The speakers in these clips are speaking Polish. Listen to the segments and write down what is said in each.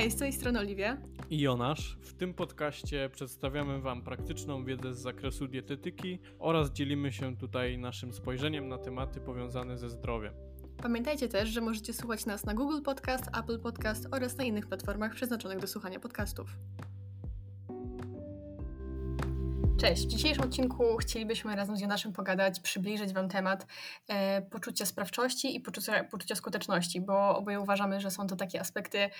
Hej, z tej strony Oliwia. I Jonasz. W tym podcaście przedstawiamy Wam praktyczną wiedzę z zakresu dietetyki oraz dzielimy się tutaj naszym spojrzeniem na tematy powiązane ze zdrowiem. Pamiętajcie też, że możecie słuchać nas na Google Podcast, Apple Podcast oraz na innych platformach przeznaczonych do słuchania podcastów. Cześć! W dzisiejszym odcinku chcielibyśmy razem z Jonaszem pogadać, przybliżyć Wam temat e, poczucia sprawczości i poczucia, poczucia skuteczności, bo oboje uważamy, że są to takie aspekty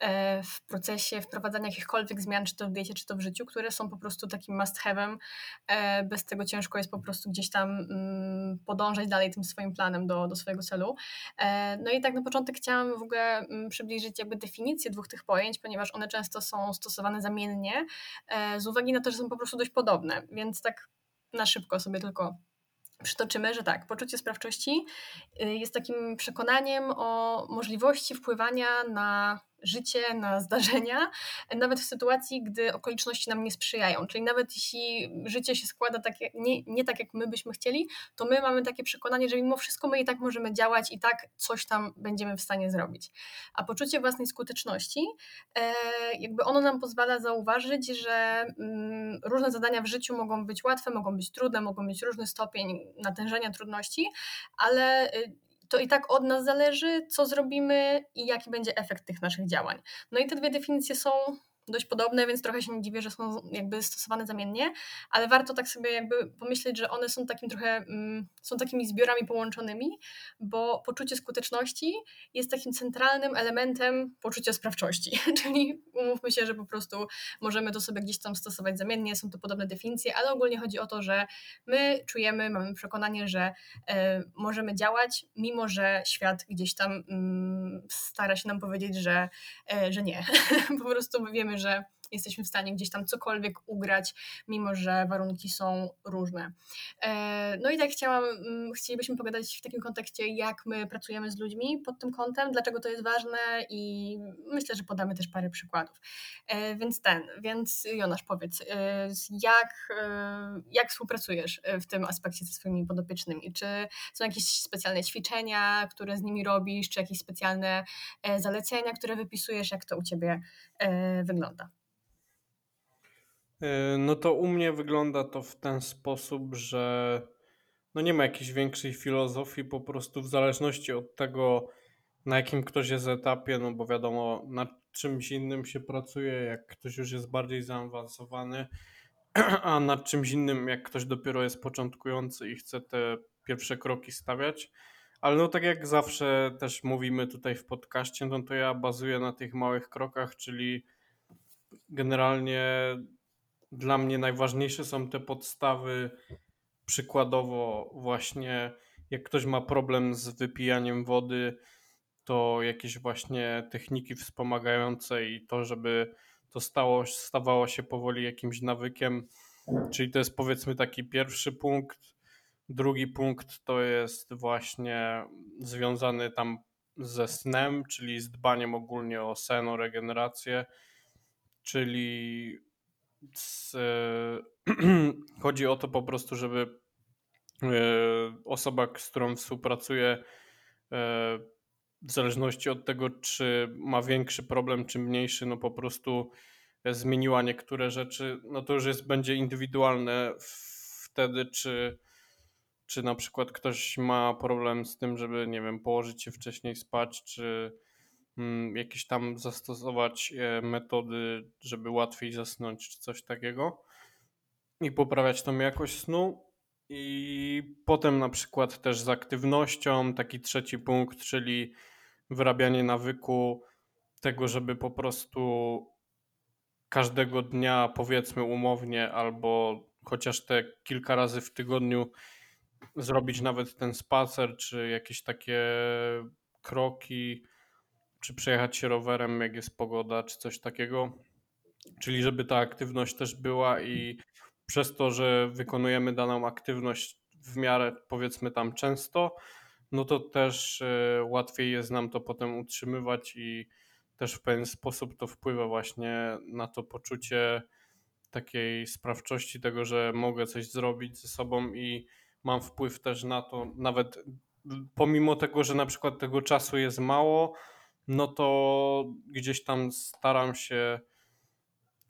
e, w procesie wprowadzania jakichkolwiek zmian, czy to w diecie, czy to w życiu, które są po prostu takim must have'em. E, bez tego ciężko jest po prostu gdzieś tam mm, podążać dalej tym swoim planem do, do swojego celu. E, no i tak na początek chciałam w ogóle mm, przybliżyć jakby definicję dwóch tych pojęć, ponieważ one często są stosowane zamiennie, e, z uwagi na to, że są po prostu dość podobne więc tak na szybko sobie tylko przytoczymy, że tak, poczucie sprawczości y, jest takim przekonaniem o możliwości wpływania na życie, na zdarzenia, nawet w sytuacji, gdy okoliczności nam nie sprzyjają. Czyli nawet jeśli życie się składa tak, nie, nie tak, jak my byśmy chcieli, to my mamy takie przekonanie, że mimo wszystko my i tak możemy działać i tak coś tam będziemy w stanie zrobić. A poczucie własnej skuteczności, e, jakby ono nam pozwala zauważyć, że mm, różne zadania w życiu mogą być łatwe, mogą być trudne, mogą mieć różny stopień natężenia trudności, ale y, to i tak od nas zależy, co zrobimy i jaki będzie efekt tych naszych działań. No i te dwie definicje są dość podobne, więc trochę się nie dziwię, że są jakby stosowane zamiennie, ale warto tak sobie jakby pomyśleć, że one są takim trochę, mm, są takimi zbiorami połączonymi, bo poczucie skuteczności jest takim centralnym elementem poczucia sprawczości, czyli umówmy się, że po prostu możemy to sobie gdzieś tam stosować zamiennie, są to podobne definicje, ale ogólnie chodzi o to, że my czujemy, mamy przekonanie, że e, możemy działać, mimo że świat gdzieś tam mm, stara się nam powiedzieć, że, e, że nie. po prostu wiemy, że jesteśmy w stanie gdzieś tam cokolwiek ugrać, mimo że warunki są różne. E, no i tak chciałam, mm, chcielibyśmy pogadać w takim kontekście, jak my pracujemy z ludźmi pod tym kątem, dlaczego to jest ważne i myślę, że podamy też parę przykładów. E, więc ten, więc Jonasz powiedz, e, jak, jak współpracujesz w tym aspekcie ze swoimi podopiecznymi? Czy są jakieś specjalne ćwiczenia, które z nimi robisz, czy jakieś specjalne zalecenia, które wypisujesz, jak to u Ciebie wygląda? E, no to u mnie wygląda to w ten sposób, że no nie ma jakiejś większej filozofii, po prostu w zależności od tego, na jakim ktoś jest etapie, no bo wiadomo, nad czymś innym się pracuje, jak ktoś już jest bardziej zaawansowany, a nad czymś innym, jak ktoś dopiero jest początkujący i chce te pierwsze kroki stawiać. Ale no tak jak zawsze też mówimy tutaj w podcaście, no to ja bazuję na tych małych krokach, czyli generalnie dla mnie najważniejsze są te podstawy. Przykładowo, właśnie jak ktoś ma problem z wypijaniem wody, to jakieś właśnie techniki wspomagające i to, żeby to stało, stawało się powoli jakimś nawykiem. Czyli to jest powiedzmy taki pierwszy punkt. Drugi punkt to jest właśnie związany tam ze snem, czyli z dbaniem ogólnie o sen, o regenerację, czyli z, chodzi o to po prostu, żeby e, osoba, z którą współpracuję, e, w zależności od tego, czy ma większy problem, czy mniejszy, no po prostu zmieniła niektóre rzeczy, no to już jest, będzie indywidualne wtedy, czy, czy na przykład ktoś ma problem z tym, żeby, nie wiem, położyć się wcześniej spać, czy jakieś tam zastosować e, metody, żeby łatwiej zasnąć, czy coś takiego i poprawiać tą jakość snu. I potem na przykład też z aktywnością, taki trzeci punkt, czyli wyrabianie nawyku tego, żeby po prostu każdego dnia, powiedzmy umownie, albo chociaż te kilka razy w tygodniu zrobić nawet ten spacer, czy jakieś takie kroki, czy przejechać się rowerem, jak jest pogoda, czy coś takiego. Czyli żeby ta aktywność też była i przez to, że wykonujemy daną aktywność w miarę powiedzmy tam często, no to też e, łatwiej jest nam to potem utrzymywać i też w pewien sposób to wpływa właśnie na to poczucie takiej sprawczości tego, że mogę coś zrobić ze sobą i mam wpływ też na to, nawet pomimo tego, że na przykład tego czasu jest mało, no to gdzieś tam staram się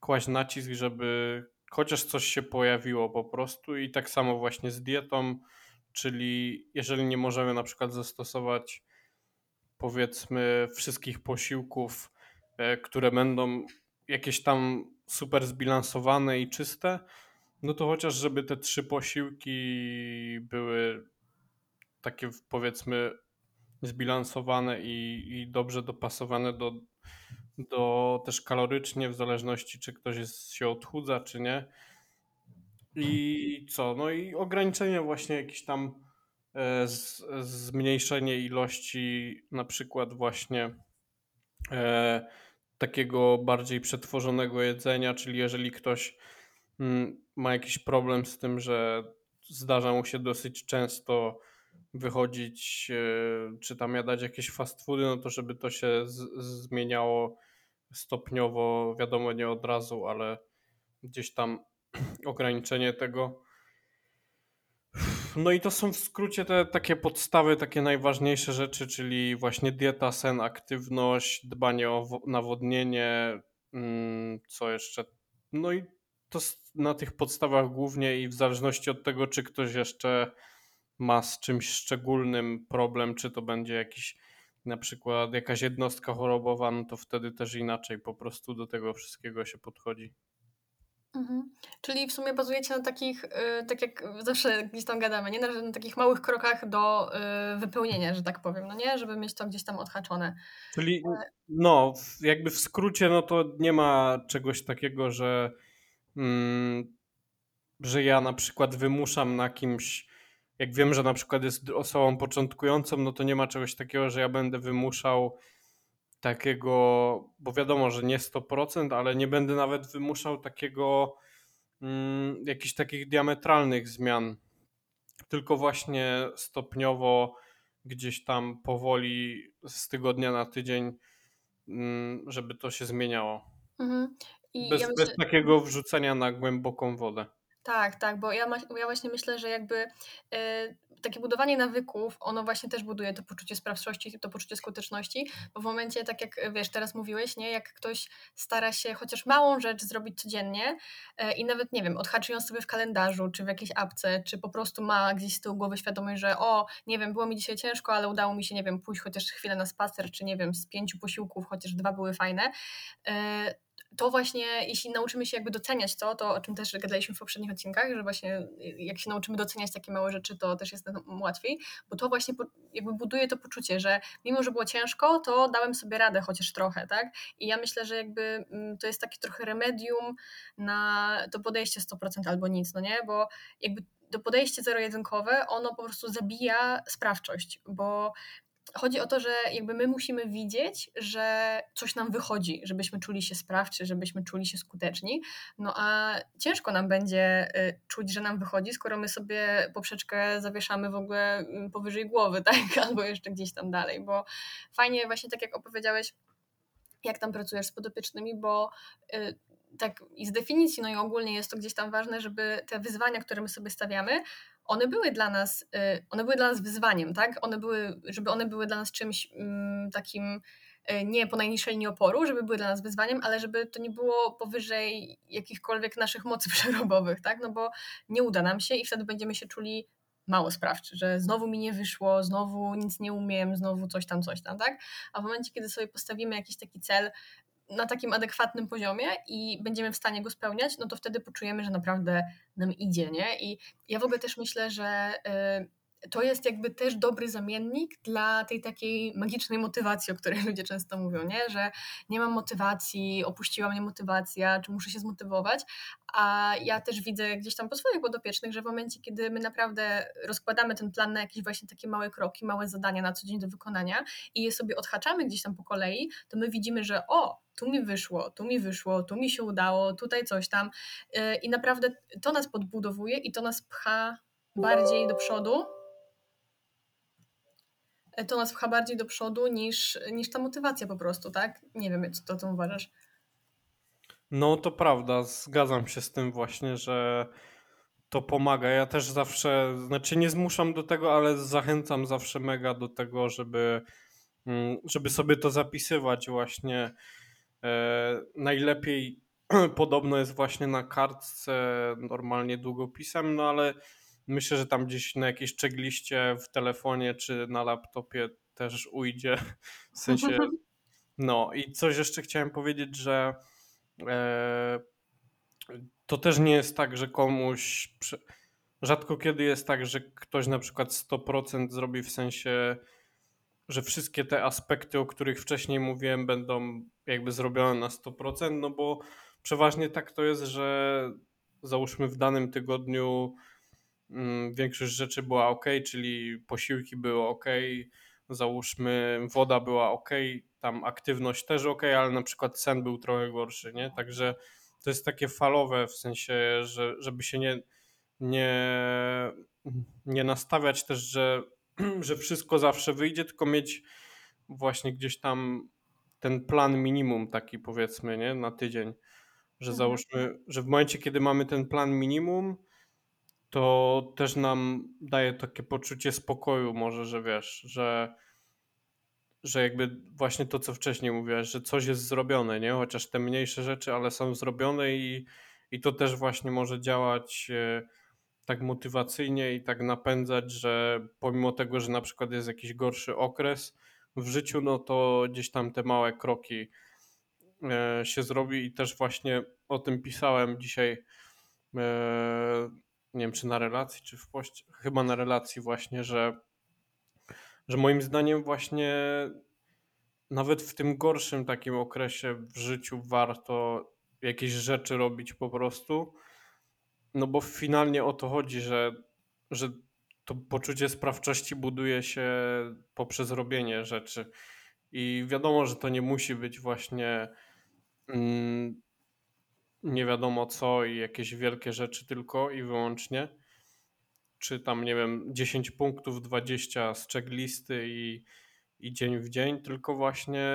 kłaść nacisk, żeby chociaż coś się pojawiło po prostu i tak samo właśnie z dietą, czyli jeżeli nie możemy na przykład zastosować powiedzmy wszystkich posiłków, e, które będą jakieś tam super zbilansowane i czyste, no to chociaż żeby te trzy posiłki były takie powiedzmy zbilansowane i, i dobrze dopasowane do, do też kalorycznie, w zależności czy ktoś jest, się odchudza, czy nie. I co? No i ograniczenie właśnie jakieś tam e, z, zmniejszenie ilości na przykład właśnie e, takiego bardziej przetworzonego jedzenia, czyli jeżeli ktoś mm, ma jakiś problem z tym, że zdarza mu się dosyć często wychodzić, e, czy tam jadać jakieś fast foody, no to żeby to się z, zmieniało stopniowo, wiadomo nie od razu, ale gdzieś tam ograniczenie tego. No i to są w skrócie te takie podstawy, takie najważniejsze rzeczy, czyli właśnie dieta, sen, aktywność, dbanie o nawodnienie, mm, co jeszcze. No i to na tych podstawach głównie i w zależności od tego, czy ktoś jeszcze ma z czymś szczególnym problem, czy to będzie jakiś na przykład jakaś jednostka chorobowa, no to wtedy też inaczej po prostu do tego wszystkiego się podchodzi. Mhm. Czyli w sumie bazujecie na takich, y, tak jak zawsze gdzieś tam gadamy, nie? Na, takich małych krokach do y, wypełnienia, że tak powiem, no nie? Żeby mieć to gdzieś tam odhaczone. Czyli no, jakby w skrócie, no to nie ma czegoś takiego, że, mm, że ja na przykład wymuszam na kimś, jak wiem, że na przykład jest osobą początkującą, no to nie ma czegoś takiego, że ja będę wymuszał takiego, bo wiadomo, że nie 100%, ale nie będę nawet wymuszał takiego, mm, jakichś takich diametralnych zmian, tylko właśnie stopniowo gdzieś tam powoli z tygodnia na tydzień, mm, żeby to się zmieniało. Mhm. Bez, ja myślę... bez takiego wrzucenia na głęboką wodę. Tak, tak, bo ja, ja właśnie myślę, że jakby e, takie budowanie nawyków, ono właśnie też buduje to poczucie sprawczości, to poczucie skuteczności, bo w momencie, tak jak wiesz, teraz mówiłeś, nie, jak ktoś stara się chociaż małą rzecz zrobić codziennie e, i nawet, nie wiem, odhaczy ją sobie w kalendarzu, czy w jakiejś apce, czy po prostu ma gdzieś z tyłu głowy świadomość, że o, nie wiem, było mi dzisiaj ciężko, ale udało mi się, nie wiem, pójść chociaż chwilę na spacer, czy nie wiem, z pięciu posiłków, chociaż dwa były fajne, e, to właśnie, jeśli nauczymy się jakby doceniać to, to o czym też gadaliśmy w poprzednich odcinkach, że właśnie jak się nauczymy doceniać takie małe rzeczy, to też jest nam łatwiej, bo to właśnie jakby buduje to poczucie, że mimo, że było ciężko, to dałem sobie radę chociaż trochę, tak? I ja myślę, że jakby mm, to jest takie trochę remedium na to podejście 100% albo nic, no nie? Bo jakby to podejście zero-jedynkowe, ono po prostu zabija sprawczość, bo chodzi o to, że jakby my musimy widzieć, że coś nam wychodzi, żebyśmy czuli się sprawczy, żebyśmy czuli się skuteczni. No a ciężko nam będzie y, czuć, że nam wychodzi, skoro my sobie poprzeczkę zawieszamy w ogóle mm, powyżej głowy, tak? Albo jeszcze gdzieś tam dalej, bo fajnie właśnie tak jak opowiedziałeś, jak tam pracujesz z podopiecznymi, bo y, tak i z definicji, no i ogólnie jest to gdzieś tam ważne, żeby te wyzwania, które my sobie stawiamy, one były dla nas, y, one były dla nas wyzwaniem, tak? One były, żeby one były dla nas czymś mm, takim y, nie po najniższej linii oporu, żeby były dla nas wyzwaniem, ale żeby to nie było powyżej jakichkolwiek naszych mocy przerobowych, tak? No bo nie uda nam się i wtedy będziemy się czuli mało sprawczy, że znowu mi nie wyszło, znowu nic nie umiem, znowu coś tam, coś tam, tak? A w momencie, kiedy sobie postawimy jakiś taki cel, na takim adekwatnym poziomie i będziemy w stanie go spełniać, no to wtedy poczujemy, że naprawdę nam idzie, nie? I ja w ogóle też myślę, że y, to jest jakby też dobry zamiennik dla tej takiej magicznej motywacji, o której ludzie często mówią, nie? Że nie mam motywacji, opuściła mnie motywacja, czy muszę się zmotywować, a ja też widzę gdzieś tam po swoich podopiecznych, że w momencie, kiedy my naprawdę rozkładamy ten plan na jakieś właśnie takie małe kroki, małe zadania na co dzień do wykonania i je sobie odhaczamy gdzieś tam po kolei, to my widzimy, że o, tu mi wyszło, tu mi wyszło, tu mi się udało, tutaj coś tam. Y, I naprawdę to nas podbudowuje i to nas pcha bardziej do przodu. Y, to nas pcha bardziej do przodu niż, niż ta motywacja po prostu, tak? Nie wiem, co to, co uważasz. No to prawda, zgadzam się z tym właśnie, że to pomaga. Ja też zawsze, znaczy nie zmuszam do tego, ale zachęcam zawsze mega do tego, żeby mm, żeby sobie to zapisywać właśnie. E, najlepiej podobno jest właśnie na kartce, normalnie długopisem, no ale myślę, że tam gdzieś na jakiejś checkliście w telefonie czy na laptopie też ujdzie. W sensie, no i coś jeszcze chciałem powiedzieć, że e, to też nie jest tak, że komuś. Rzadko kiedy jest tak, że ktoś na przykład 100% zrobi w sensie, że wszystkie te aspekty, o których wcześniej mówiłem, będą jakby zrobione na 100%, no bo przeważnie tak to jest, że załóżmy w danym tygodniu większość rzeczy była ok, czyli posiłki były ok, załóżmy woda była ok, tam aktywność też ok, ale na przykład sen był trochę gorszy, nie? Także to jest takie falowe w sensie, że żeby się nie, nie, nie nastawiać też, że, że wszystko zawsze wyjdzie, tylko mieć właśnie gdzieś tam ten plan minimum taki powiedzmy, nie? Na tydzień. Że mhm. załóżmy, że w momencie, kiedy mamy ten plan minimum, to też nam daje takie poczucie spokoju może, że wiesz, że że jakby właśnie to, co wcześniej mówiłeś, że coś jest zrobione, nie? Chociaż te mniejsze rzeczy, ale są zrobione i, i to też właśnie może działać e, tak motywacyjnie i tak napędzać, że pomimo tego, że na przykład jest jakiś gorszy okres w życiu, no to gdzieś tam te małe kroki e, się zrobi i też właśnie o tym pisałem dzisiaj, e, nie wiem czy na relacji, czy w poście, chyba na relacji właśnie, że że moim zdaniem właśnie nawet w tym gorszym takim okresie w życiu warto jakieś rzeczy robić po prostu. No bo finalnie o to chodzi, że, że to poczucie sprawczości buduje się poprzez robienie rzeczy. I wiadomo, że to nie musi być właśnie mm, nie wiadomo co i jakieś wielkie rzeczy tylko i wyłącznie czy tam, nie wiem, 10 punktów, 20 z checklisty i, i dzień w dzień, tylko właśnie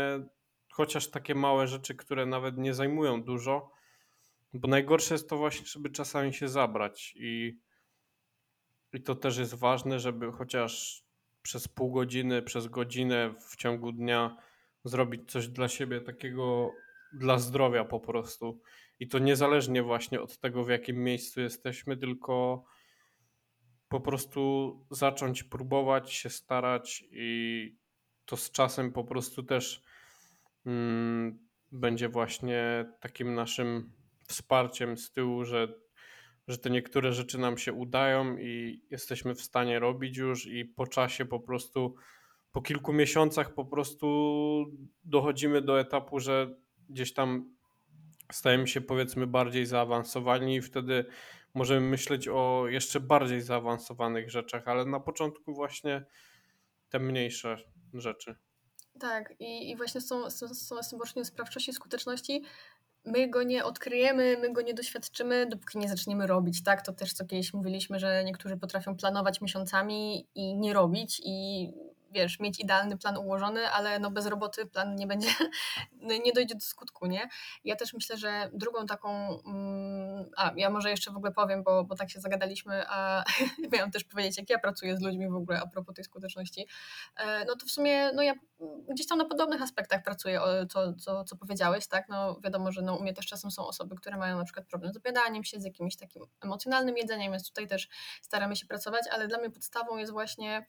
chociaż takie małe rzeczy, które nawet nie zajmują dużo, bo najgorsze jest to właśnie, żeby czasami się zabrać i, i to też jest ważne, żeby chociaż przez pół godziny, przez godzinę w ciągu dnia zrobić coś dla siebie takiego dla zdrowia po prostu. I to niezależnie właśnie od tego, w jakim miejscu jesteśmy, tylko po prostu zacząć próbować, się starać i to z czasem po prostu też mm, będzie właśnie takim naszym wsparciem z tyłu, że, że te niektóre rzeczy nam się udają i jesteśmy w stanie robić już i po czasie po prostu po kilku miesiącach po prostu dochodzimy do etapu, że gdzieś tam stajemy się powiedzmy bardziej zaawansowani i wtedy możemy myśleć o jeszcze bardziej zaawansowanych rzeczach, ale na początku właśnie te mniejsze rzeczy. Tak, i, i właśnie z tą, z, tą, z tym poczuciem sprawczości, skuteczności my go nie odkryjemy, my go nie doświadczymy, dopóki nie zaczniemy robić, tak? To też co kiedyś mówiliśmy, że niektórzy potrafią planować miesiącami i nie robić i wiesz, mieć idealny plan ułożony, ale no bez roboty plan nie będzie, no nie dojdzie do skutku, nie? Ja też myślę, że drugą taką, mm, a ja może jeszcze w ogóle powiem, bo, bo tak się zagadaliśmy, a miałam też powiedzieć, jak ja pracuję z ludźmi w ogóle a propos tej skuteczności, e, no to w sumie, no ja gdzieś tam na podobnych aspektach pracuję, co, co, co powiedziałeś, tak? No wiadomo, że no, u mnie też czasem są osoby, które mają na przykład problem z obiadaniem się, z jakimś takim emocjonalnym jedzeniem, więc tutaj też staramy się pracować, ale dla mnie podstawą jest właśnie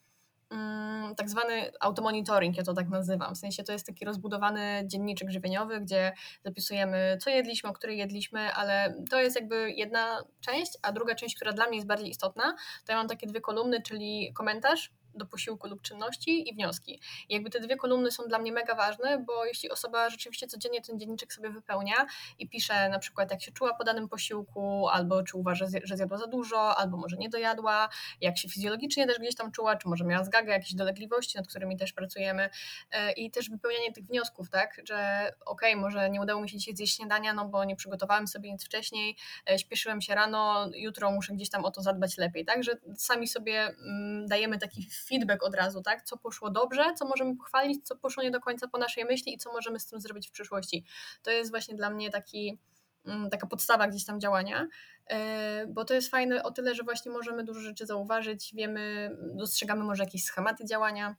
tak zwany automonitoring, ja to tak nazywam. W sensie to jest taki rozbudowany dzienniczek żywieniowy, gdzie zapisujemy, co jedliśmy, o której jedliśmy, ale to jest jakby jedna część, a druga część, która dla mnie jest bardziej istotna, to ja mam takie dwie kolumny, czyli komentarz do posiłku lub czynności i wnioski. I jakby te dwie kolumny są dla mnie mega ważne, bo jeśli osoba rzeczywiście codziennie ten dzienniczek sobie wypełnia i pisze na przykład jak się czuła po danym posiłku, albo czy uważa, że zjadła za dużo, albo może nie dojadła, jak się fizjologicznie też gdzieś tam czuła, czy może miała zgagę, jakieś dolegliwości, nad którymi też pracujemy e, i też wypełnianie tych wniosków, tak, że okej, okay, może nie udało mi się dzisiaj zjeść śniadania, no bo nie przygotowałem sobie nic wcześniej, e, śpieszyłem się rano, jutro muszę gdzieś tam o to zadbać lepiej, tak, że sami sobie mm, dajemy taki feedback od razu, tak? Co poszło dobrze, co możemy pochwalić, co poszło nie do końca po naszej myśli i co możemy z tym zrobić w przyszłości. To jest właśnie dla mnie taki, mm, taka podstawa gdzieś tam działania, e, bo to jest fajne o tyle, że właśnie możemy dużo rzeczy zauważyć, wiemy, dostrzegamy może jakieś schematy działania,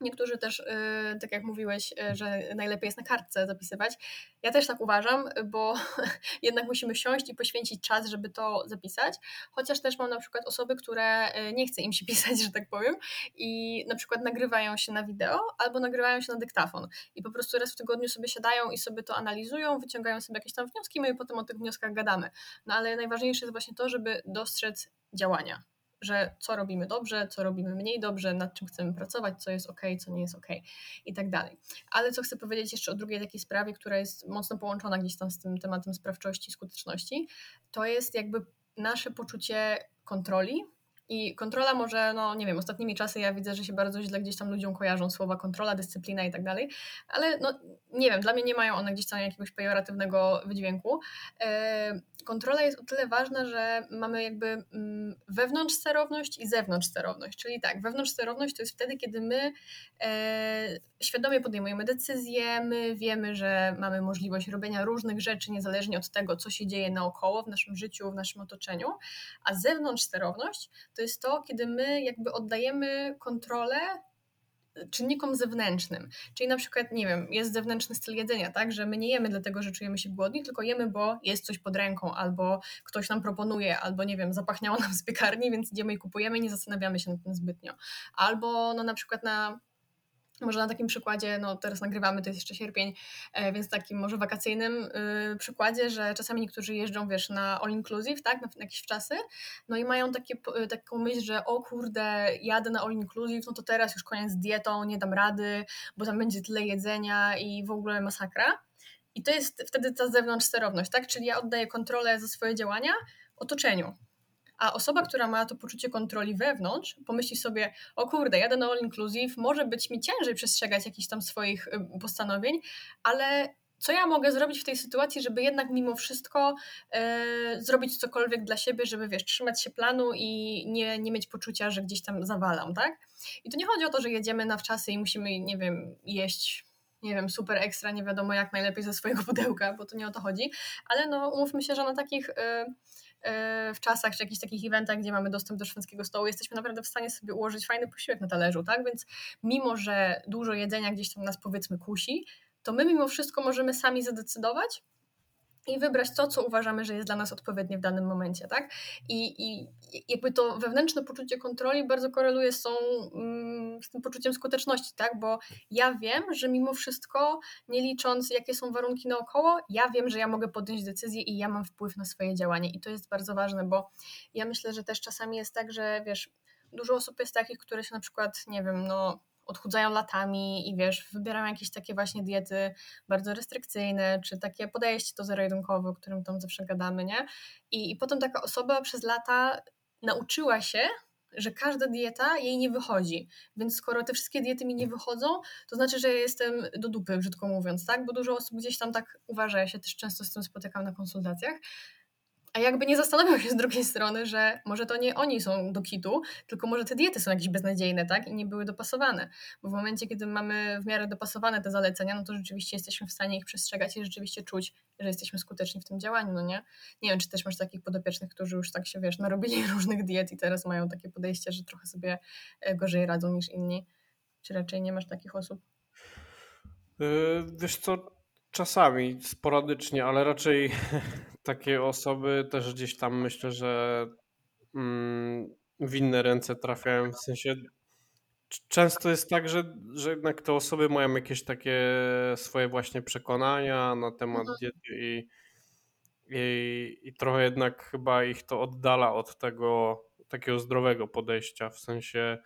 Niektórzy też, y, tak jak mówiłeś, y, że najlepiej jest na kartce zapisywać. Ja też tak uważam, bo jednak musimy siąść i poświęcić czas, żeby to zapisać. Chociaż też mam na przykład osoby, które y, nie chce im się pisać, że tak powiem, i na przykład nagrywają się na wideo albo nagrywają się na dyktafon. I po prostu raz w tygodniu sobie siadają i sobie to analizują, wyciągają sobie jakieś tam wnioski, my potem o tych wnioskach gadamy. No ale najważniejsze jest właśnie to, żeby dostrzec działania że co robimy dobrze, co robimy mniej dobrze, nad czym chcemy pracować, co jest ok, co nie jest ok i tak dalej. Ale co chcę powiedzieć jeszcze o drugiej takiej sprawie, która jest mocno połączona gdzieś tam z tym tematem sprawczości, skuteczności, to jest jakby nasze poczucie kontroli i kontrola może, no nie wiem, ostatnimi czasy ja widzę, że się bardzo źle gdzieś tam ludziom kojarzą słowa kontrola, dyscyplina i tak dalej, ale no nie wiem, dla mnie nie mają one gdzieś tam jakiegoś pejoratywnego wydźwięku. E, kontrola jest o tyle ważna, że mamy jakby mm, wewnątrz sterowność i zewnątrz sterowność, czyli tak, wewnątrz sterowność to jest wtedy, kiedy my e, świadomie podejmujemy decyzje, my wiemy, że mamy możliwość robienia różnych rzeczy niezależnie od tego, co się dzieje naokoło w naszym życiu, w naszym otoczeniu, a zewnątrz sterowność to jest to, kiedy my jakby oddajemy kontrolę czynnikom zewnętrznym. Czyli na przykład, nie wiem, jest zewnętrzny styl jedzenia, tak, że my nie jemy dlatego, że czujemy się głodni, tylko jemy, bo jest coś pod ręką, albo ktoś nam proponuje, albo nie wiem, zapachniało nam z piekarni, więc idziemy i kupujemy nie zastanawiamy się nad tym zbytnio. Albo no na przykład na może na takim przykładzie, no teraz nagrywamy, to jest jeszcze sierpień, e, więc takim może wakacyjnym y, przykładzie, że czasami niektórzy jeżdżą, wiesz, na all inclusive, tak, na, jakieś czasy, no i mają takie, y, taką myśl, że o kurde, jadę na all inclusive, no to teraz już koniec dietą, nie dam rady, bo tam będzie tyle jedzenia i w ogóle masakra. I to jest wtedy ta zewnątrz sterowność, tak, czyli ja oddaję kontrolę za swoje działania otoczeniu. A osoba, która ma to poczucie kontroli wewnątrz, pomyśli sobie, o kurde, jadę na all inclusive, może być mi ciężej przestrzegać jakichś tam swoich y, postanowień, ale co ja mogę zrobić w tej sytuacji, żeby jednak mimo wszystko e, zrobić cokolwiek dla siebie, żeby wiesz, trzymać się planu i nie, nie mieć poczucia, że gdzieś tam zawalam, tak? I to nie chodzi o to, że jedziemy na wczasy i musimy, nie wiem, jeść nie wiem, super ekstra, nie wiadomo jak najlepiej ze swojego pudełka, bo to nie o to chodzi, ale no umówmy się, że na takich E, w czasach czy jakichś takich eventach, gdzie mamy dostęp do szwedzkiego stołu, jesteśmy naprawdę w stanie sobie ułożyć fajny posiłek na talerzu, tak? Więc mimo, że dużo jedzenia gdzieś tam nas powiedzmy kusi, to my mimo wszystko możemy sami zadecydować, i wybrać to, co uważamy, że jest dla nas odpowiednie w danym momencie, tak? I, i jakby to wewnętrzne poczucie kontroli bardzo koreluje z, tą, mm, z tym poczuciem skuteczności, tak? Bo ja wiem, że mimo wszystko, nie licząc jakie są warunki naokoło, ja wiem, że ja mogę podjąć decyzję i ja mam wpływ na swoje działanie i to jest bardzo ważne, bo ja myślę, że też czasami jest tak, że wiesz, dużo osób jest takich, które się na przykład, nie wiem, no odchudzają latami i wiesz, wybierają jakieś takie właśnie diety bardzo restrykcyjne, czy takie podejście to zero-jedynkowe, o którym tam zawsze gadamy, nie? I, I potem taka osoba przez lata nauczyła się, że każda dieta jej nie wychodzi. Więc skoro te wszystkie diety mi nie wychodzą, to znaczy, że ja jestem do dupy, brzydko mówiąc, tak? Bo dużo osób gdzieś tam tak uważa, ja się też często z tym spotykam na konsultacjach, a jakby nie zastanawiał się z drugiej strony, że może to nie oni są do kitu, tylko może te diety są jakieś beznadziejne, tak? I nie były dopasowane. Bo w momencie, kiedy mamy w miarę dopasowane te zalecenia, no to rzeczywiście jesteśmy w stanie ich przestrzegać i rzeczywiście czuć, że jesteśmy skuteczni w tym działaniu, no nie? Nie wiem, czy też masz takich podopiecznych, którzy już tak się, wiesz, narobili różnych diet i teraz mają takie podejście, że trochę sobie e, gorzej radzą niż inni. Czy raczej nie masz takich osób? Yy, wiesz co, czasami, sporadycznie, ale raczej takie osoby też gdzieś tam myślę, że mm, w inne ręce trafiają. W sensie często jest tak, że, że jednak te osoby mają jakieś takie swoje właśnie przekonania na temat mhm. diety i, i, i trochę jednak chyba ich to oddala od tego takiego zdrowego podejścia. W sensie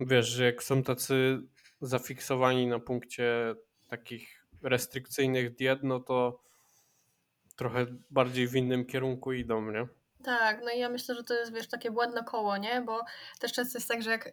wiesz, że jak są tacy zafiksowani na punkcie takich restrykcyjnych diet, no to trochę bardziej w innym kierunku idą, nie? Tak, no i ja myślę, że to jest, wiesz, takie błędne koło, nie? Bo też często jest tak, że jak y,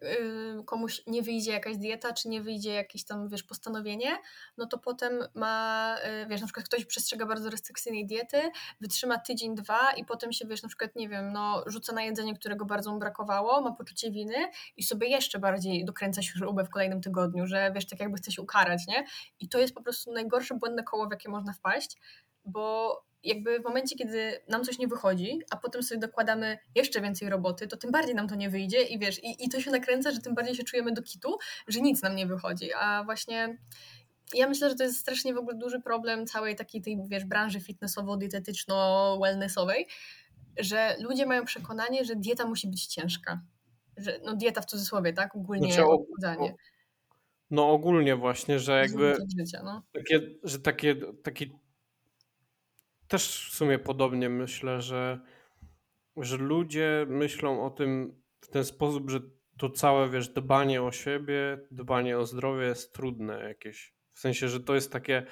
komuś nie wyjdzie jakaś dieta, czy nie wyjdzie jakieś tam, wiesz, postanowienie, no to potem ma, y, wiesz, na przykład ktoś przestrzega bardzo restrykcyjnej diety, wytrzyma tydzień, dwa i potem się, wiesz, na przykład, nie wiem, no rzuca na jedzenie, którego bardzo mu brakowało, ma poczucie winy i sobie jeszcze bardziej dokręca śrubę w kolejnym tygodniu, że, wiesz, tak jakby chce się ukarać, nie? I to jest po prostu najgorsze błędne koło, w jakie można wpaść, bo jakby w momencie, kiedy nam coś nie wychodzi, a potem sobie dokładamy jeszcze więcej roboty, to tym bardziej nam to nie wyjdzie i wiesz, i, i to się nakręca, że tym bardziej się czujemy do kitu, że nic nam nie wychodzi, a właśnie ja myślę, że to jest strasznie w ogóle duży problem całej takiej tej, wiesz, branży fitnessowo-dietetyczno-wellnessowej, że ludzie mają przekonanie, że dieta musi być ciężka. Że, no dieta w cudzysłowie, tak? Ogólnie Znaczy, odchudzanie. No ogólnie właśnie, że jakby życia, no. takie, że takie, taki też w sumie podobnie myślę, że, że ludzie myślą o tym w ten sposób, że to całe, wiesz, dbanie o siebie, dbanie o zdrowie jest trudne jakieś. W sensie, że to jest takie,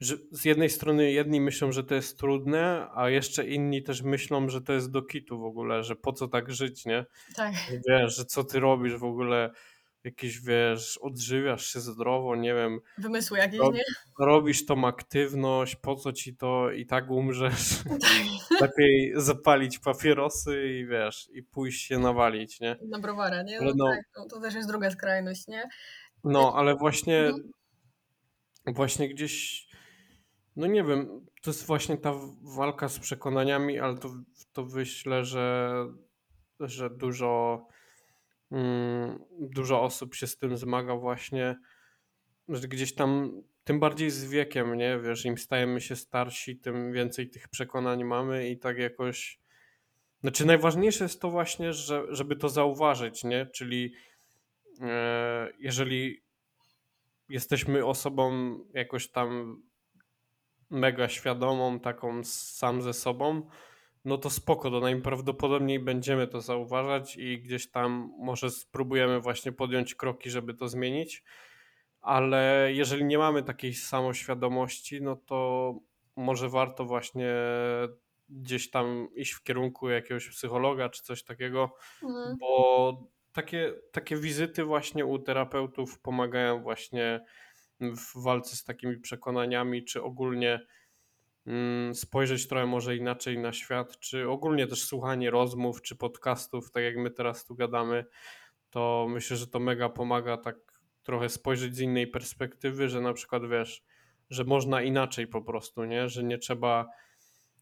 że z jednej strony jedni myślą, że to jest trudne, a jeszcze inni też myślą, że to jest do kitu w ogóle, że po co tak żyć, nie? Tak. Wiesz, że co ty robisz w ogóle, jakieś, wiesz, odżywiasz się zdrowo, nie wiem, Wymysły jakieś, Rob- nie? robisz tą aktywność, po co ci to i tak umrzesz. Tak. Lepiej zapalić papierosy i wiesz, i pójść się nawalić, nie? Na browara, nie? No, no- tak, to, to też jest druga skrajność, nie? No, ale właśnie, Mhm. właśnie gdzieś, no nie wiem, to jest właśnie ta walka z przekonaniami, ale to, to myślę, że, że dużo, dużo osób się z tym zmaga właśnie, że gdzieś tam, tym bardziej z wiekiem, nie? Wiesz, im stajemy się starsi, tym więcej tych przekonań mamy i tak jakoś, znaczy najważniejsze jest to właśnie, że, żeby to zauważyć, nie? Czyli e, jeżeli jesteśmy osobą jakoś tam mega świadomą, taką sam ze sobą, no to spoko, to najprawdopodobniej będziemy to zauważać i gdzieś tam może spróbujemy właśnie podjąć kroki, żeby to zmienić, ale jeżeli nie mamy takiej samoświadomości, no to może warto właśnie gdzieś tam iść w kierunku jakiegoś psychologa czy coś takiego, Mhm. bo takie, takie wizyty właśnie u terapeutów pomagają właśnie w walce z takimi przekonaniami, czy ogólnie spojrzeć trochę może inaczej na świat, czy ogólnie też słuchanie rozmów, czy podcastów, tak jak my teraz tu gadamy, to myślę, że to mega pomaga tak trochę spojrzeć z innej perspektywy, że na przykład wiesz, że można inaczej po prostu, nie? Że nie trzeba.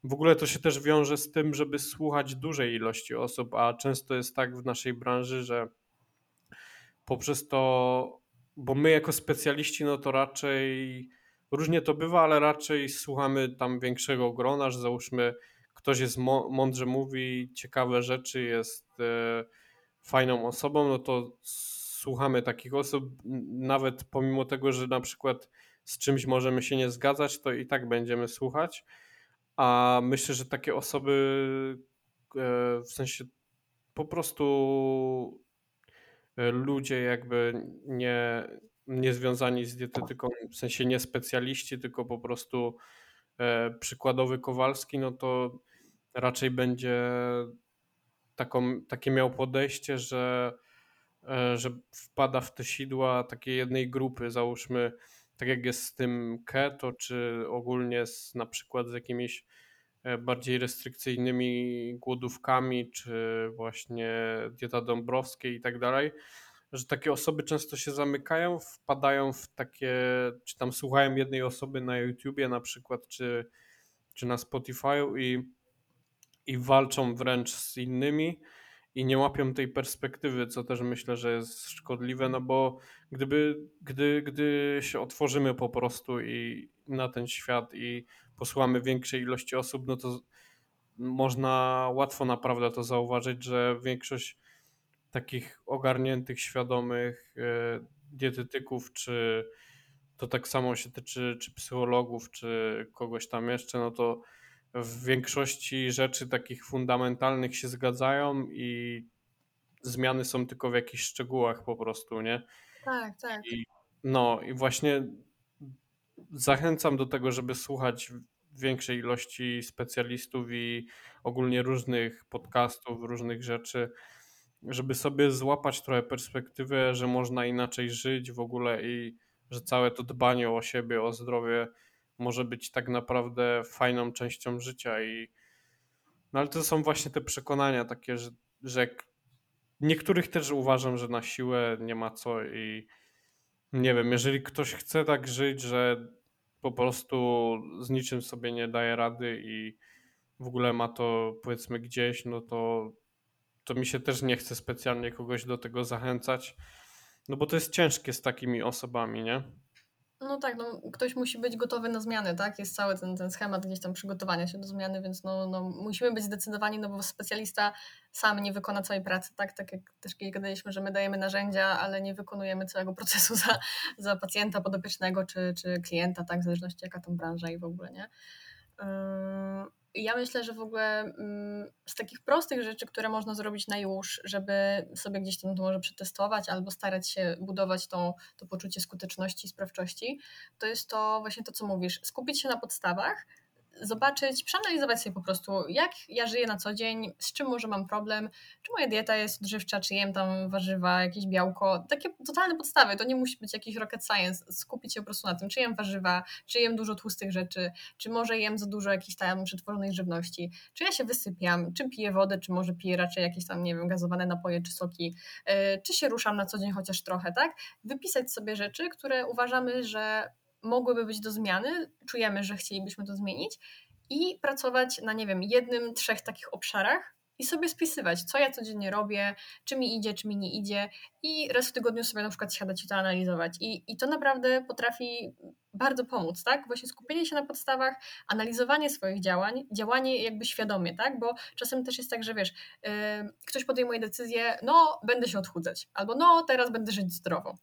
W ogóle to się też wiąże z tym, żeby słuchać dużej ilości osób, a często jest tak w naszej branży, że poprzez to, bo my jako specjaliści, no to raczej różnie to bywa, ale raczej słuchamy tam większego grona, że załóżmy ktoś jest mądrze mówi, ciekawe rzeczy, jest e, fajną osobą, no to słuchamy takich osób, nawet pomimo tego, że na przykład z czymś możemy się nie zgadzać, to i tak będziemy słuchać. A myślę, że takie osoby e, w sensie po prostu e, ludzie jakby nie, nie związani z dietetyką, w sensie nie specjaliści, tylko po prostu e, przykładowy Kowalski, no to raczej będzie taką, takie miał podejście, że, e, że wpada w te sidła takiej jednej grupy, załóżmy, tak jak jest z tym keto, czy ogólnie z, na przykład z jakimiś e, bardziej restrykcyjnymi głodówkami, czy właśnie dieta Dąbrowskiej i tak dalej, że takie osoby często się zamykają, wpadają w takie, czy tam słuchają jednej osoby na YouTubie na przykład, czy, czy na Spotify'u i, i walczą wręcz z innymi i nie łapią tej perspektywy, co też myślę, że jest szkodliwe, no bo gdyby, gdy, gdy się otworzymy po prostu i na ten świat i posłuchamy większej ilości osób, no to można łatwo naprawdę to zauważyć, że większość takich ogarniętych, świadomych e, dietetyków, czy to tak samo się tyczy czy psychologów, czy kogoś tam jeszcze, no to w większości rzeczy takich fundamentalnych się zgadzają i zmiany są tylko w jakichś szczegółach po prostu, nie? Tak, tak. I, no i właśnie zachęcam do tego, żeby słuchać większej ilości specjalistów i ogólnie różnych podcastów, różnych rzeczy, żeby sobie złapać trochę perspektywę, że można inaczej żyć w ogóle i że całe to dbanie o siebie, o zdrowie może być tak naprawdę fajną częścią życia i no ale to są właśnie te przekonania takie, że, że niektórych też uważam, że na siłę nie ma co i nie wiem, jeżeli ktoś chce tak żyć, że po prostu z niczym sobie nie daje rady i w ogóle ma to powiedzmy gdzieś, no to, to mi się też nie chce specjalnie kogoś do tego zachęcać. No bo to jest ciężkie z takimi osobami, nie? No tak, no, ktoś musi być gotowy na zmiany, tak? Jest cały ten, ten schemat gdzieś tam przygotowania się do zmiany, więc no, no, musimy być zdecydowani, no bo specjalista sam nie wykona całej pracy, tak? Tak jak też gadaliśmy, że my dajemy narzędzia, ale nie wykonujemy całego procesu za, za pacjenta podopiecznego czy, czy klienta, tak? W zależności jaka tam branża i w ogóle, nie? Yy ja myślę, że w ogóle mm, z takich prostych rzeczy, które można zrobić na już, żeby sobie gdzieś tam to może przetestować albo starać się budować tą, to poczucie skuteczności i sprawczości, to jest to właśnie to, co mówisz, skupić się na podstawach, zobaczyć, przeanalizować sobie po prostu, jak ja żyję na co dzień, z czym może mam problem, czy moja dieta jest odżywcza, czy jem tam warzywa, jakieś białko, takie totalne podstawy, to nie musi być jakiś rocket science, skupić się po prostu na tym, czy jem warzywa, czy jem dużo tłustych rzeczy, czy może jem za dużo jakiejś tam przetworzonej żywności, czy ja się wysypiam, czy piję wodę, czy może piję raczej jakieś tam, nie wiem, gazowane napoje, czy soki, yy, czy się ruszam na co dzień chociaż trochę, tak? Wypisać sobie rzeczy, które uważamy, że mogłyby być do zmiany, czujemy, że chcielibyśmy to zmienić i pracować na, nie wiem, jednym, trzech takich obszarach i sobie spisywać, co ja codziennie robię, czy mi idzie, czy mi nie idzie i raz w tygodniu sobie na przykład siadać i to analizować. I, i to naprawdę potrafi bardzo pomóc, tak? Właśnie skupienie się na podstawach, analizowanie swoich działań, działanie jakby świadomie, tak? Bo czasem też jest tak, że wiesz, yy, ktoś podejmuje decyzję, no będę się odchudzać, albo no teraz będę żyć zdrowo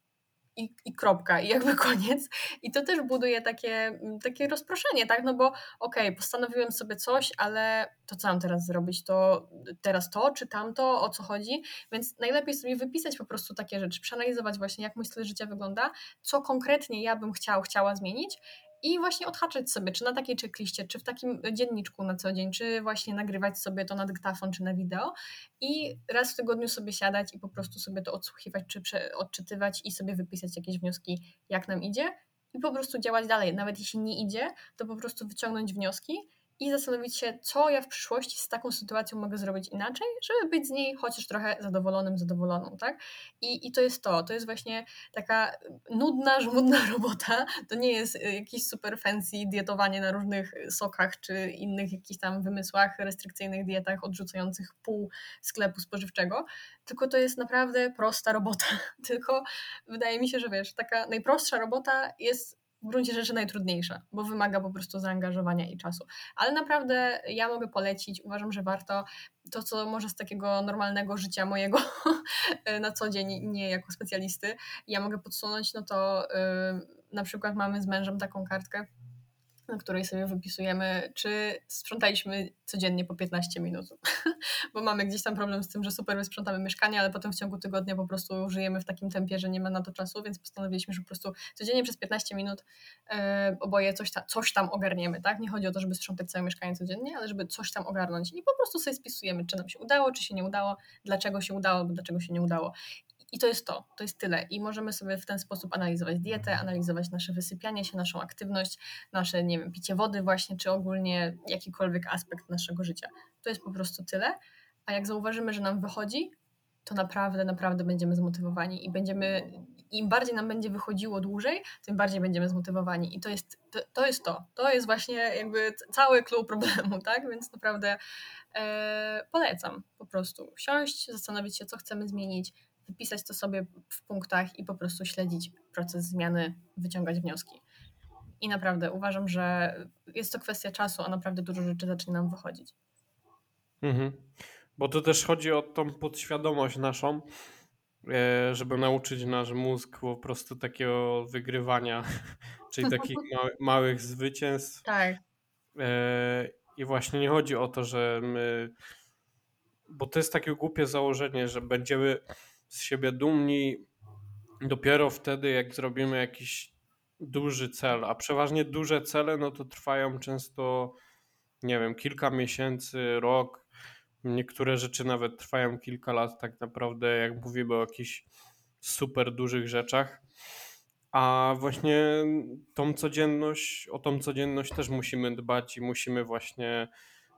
i, i kropka, i jakby koniec. I to też buduje takie, mm, takie rozproszenie, tak? No bo okej, okay, postanowiłem sobie coś, ale to co mam teraz zrobić? To teraz to, czy tamto, o co chodzi? Więc najlepiej sobie wypisać po prostu takie rzeczy, przeanalizować właśnie, jak mój styl życia wygląda, co konkretnie ja bym chciał, chciała zmienić i właśnie odhaczać sobie, czy na takiej checkliście, czy w takim dzienniczku na co dzień, czy właśnie nagrywać sobie to na dyktafon, czy na wideo i raz w tygodniu sobie siadać i po prostu sobie to odsłuchiwać, czy odczytywać i sobie wypisać jakieś wnioski, jak nam idzie i po prostu działać dalej. Nawet jeśli nie idzie, to po prostu wyciągnąć wnioski i zastanowić się, co ja w przyszłości z taką sytuacją mogę zrobić inaczej, żeby być z niej chociaż trochę zadowolonym, zadowoloną, tak? I, i to jest to, to jest właśnie taka nudna, żmudna robota, to nie jest y, jakiś super fancy dietowanie na różnych sokach, czy innych jakichś tam wymysłach, restrykcyjnych dietach odrzucających pół sklepu spożywczego, tylko to jest naprawdę prosta robota, tylko wydaje mi się, że wiesz, taka najprostsza robota jest w gruncie rzeczy najtrudniejsza, bo wymaga po prostu zaangażowania i czasu. Ale naprawdę ja mogę polecić, uważam, że warto to, co może z takiego normalnego życia mojego na co dzień, nie jako specjalisty, ja mogę podsunąć, no to yy, na przykład mamy z mężem taką kartkę, na której sobie wypisujemy, czy sprzątaliśmy codziennie po 15 minut. Bo mamy gdzieś tam problem z tym, że super wysprzątamy mieszkanie, ale potem w ciągu tygodnia po prostu żyjemy w takim tempie, że nie ma na to czasu, więc postanowiliśmy, że po prostu codziennie przez 15 minut yy, oboje coś, ta, coś tam ogarniemy. Tak? Nie chodzi o to, żeby sprzątać całe mieszkanie codziennie, ale żeby coś tam ogarnąć. I po prostu sobie spisujemy, czy nam się udało, czy się nie udało, dlaczego się udało, dlaczego się nie udało. I to jest to, to jest tyle. I możemy sobie w ten sposób analizować dietę, analizować nasze wysypianie się, naszą aktywność, nasze, nie wiem, picie wody właśnie, czy ogólnie jakikolwiek aspekt naszego życia. To jest po prostu tyle. A jak zauważymy, że nam wychodzi, to naprawdę, naprawdę będziemy zmotywowani i będziemy, im bardziej nam będzie wychodziło dłużej, tym bardziej będziemy zmotywowani. I to jest to. To jest, to. To jest właśnie jakby cały clue problemu, tak? Więc naprawdę e, polecam po prostu siąść, zastanowić się, co chcemy zmienić, wypisać to sobie w punktach i po prostu śledzić proces zmiany, wyciągać wnioski. I naprawdę uważam, że jest to kwestia czasu, a naprawdę dużo rzeczy zacznie nam wychodzić. Mhm. Bo to też chodzi o tą podświadomość naszą, e, żeby nauczyć nasz mózg po prostu takiego wygrywania, czyli takich małych zwycięstw. Tak. E, I właśnie nie chodzi o to, że my. Bo to jest takie głupie założenie, że będziemy z siebie dumni dopiero wtedy, jak zrobimy jakiś duży cel, a przeważnie duże cele, no to trwają często, nie wiem, kilka miesięcy, rok. Niektóre rzeczy nawet trwają kilka lat, tak naprawdę, jak mówimy o jakichś super dużych rzeczach. A właśnie tą codzienność, o tą codzienność też musimy dbać i musimy właśnie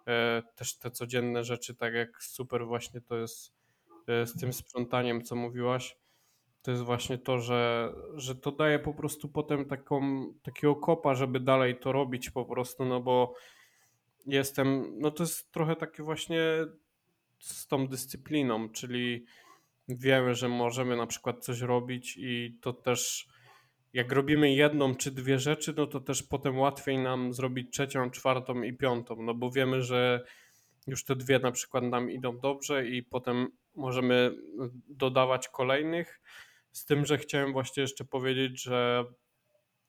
e, też te codzienne rzeczy, tak jak super właśnie to jest z tym sprzątaniem, co mówiłaś, to jest właśnie to, że, że to daje po prostu potem taką, takiego kopa, żeby dalej to robić po prostu, no bo jestem, no to jest trochę takie właśnie z tą dyscypliną, czyli wiemy, że możemy na przykład coś robić i to też jak robimy jedną czy dwie rzeczy, no to też potem łatwiej nam zrobić trzecią, czwartą i piątą, no bo wiemy, że już te dwie na przykład nam idą dobrze i potem możemy dodawać kolejnych. Z tym, że chciałem właśnie jeszcze powiedzieć, że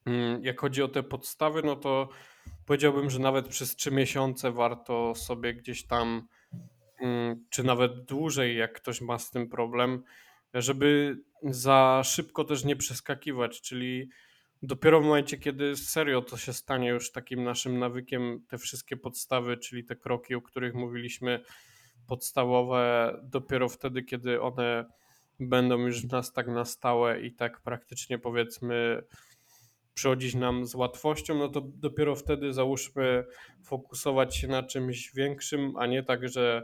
mm, jak chodzi o te podstawy, no to powiedziałbym, że nawet przez trzy miesiące warto sobie gdzieś tam, mm, czy nawet dłużej, jak ktoś ma z tym problem, żeby za szybko też nie przeskakiwać, czyli dopiero w momencie, kiedy serio to się stanie już takim naszym nawykiem, te wszystkie podstawy, czyli te kroki, o których mówiliśmy, podstawowe, dopiero wtedy, kiedy one będą już w nas tak na stałe i tak praktycznie powiedzmy przychodzić nam z łatwością, no to dopiero wtedy załóżmy fokusować się na czymś większym, a nie tak, że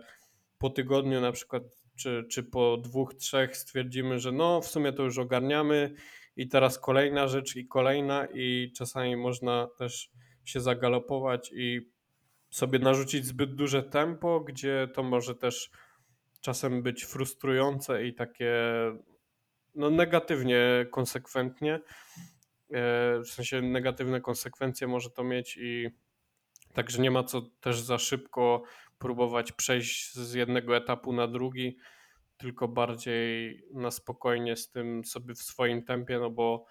po tygodniu na przykład czy, czy po dwóch, trzech stwierdzimy, że no w sumie to już ogarniamy i teraz kolejna rzecz i kolejna i czasami można też się zagalopować i sobie narzucić zbyt duże tempo, gdzie to może też czasem być frustrujące i takie no, negatywnie konsekwentnie. E, w sensie negatywne konsekwencje może to mieć i także nie ma co też za szybko próbować przejść z jednego etapu na drugi, tylko bardziej na spokojnie z tym sobie w swoim tempie, no bo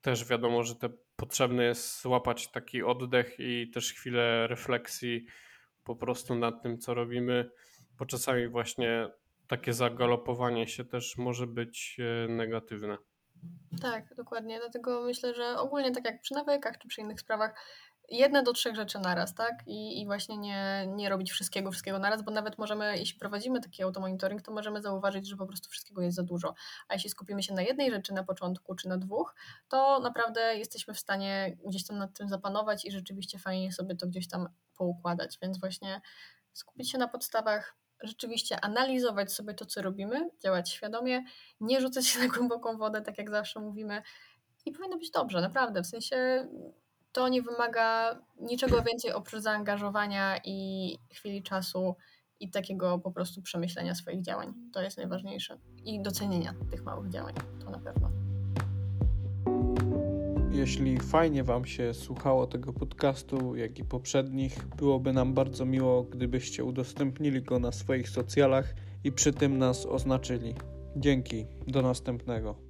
też wiadomo, że te potrzebne jest złapać taki oddech i też chwilę refleksji po prostu nad tym, co robimy, bo czasami właśnie takie zagalopowanie się też może być e, negatywne. Tak, dokładnie. Dlatego myślę, że ogólnie tak jak przy nawykach czy przy innych sprawach, jedne do trzech rzeczy naraz, tak? I, i właśnie nie, nie robić wszystkiego, wszystkiego naraz, bo nawet możemy, jeśli prowadzimy taki automonitoring, to możemy zauważyć, że po prostu wszystkiego jest za dużo. A jeśli skupimy się na jednej rzeczy na początku, czy na dwóch, to naprawdę jesteśmy w stanie gdzieś tam nad tym zapanować i rzeczywiście fajnie sobie to gdzieś tam poukładać. Więc właśnie skupić się na podstawach, rzeczywiście analizować sobie to, co robimy, działać świadomie, nie rzucać się na głęboką wodę, tak jak zawsze mówimy, i powinno być dobrze, naprawdę. W sensie to nie wymaga niczego więcej oprócz zaangażowania i chwili czasu i takiego po prostu przemyślenia swoich działań. To jest najważniejsze. I docenienia tych małych działań, to na pewno. Jeśli fajnie Wam się słuchało tego podcastu, jak i poprzednich, byłoby nam bardzo miło, gdybyście udostępnili go na swoich socjalach i przy tym nas oznaczyli. Dzięki, do następnego.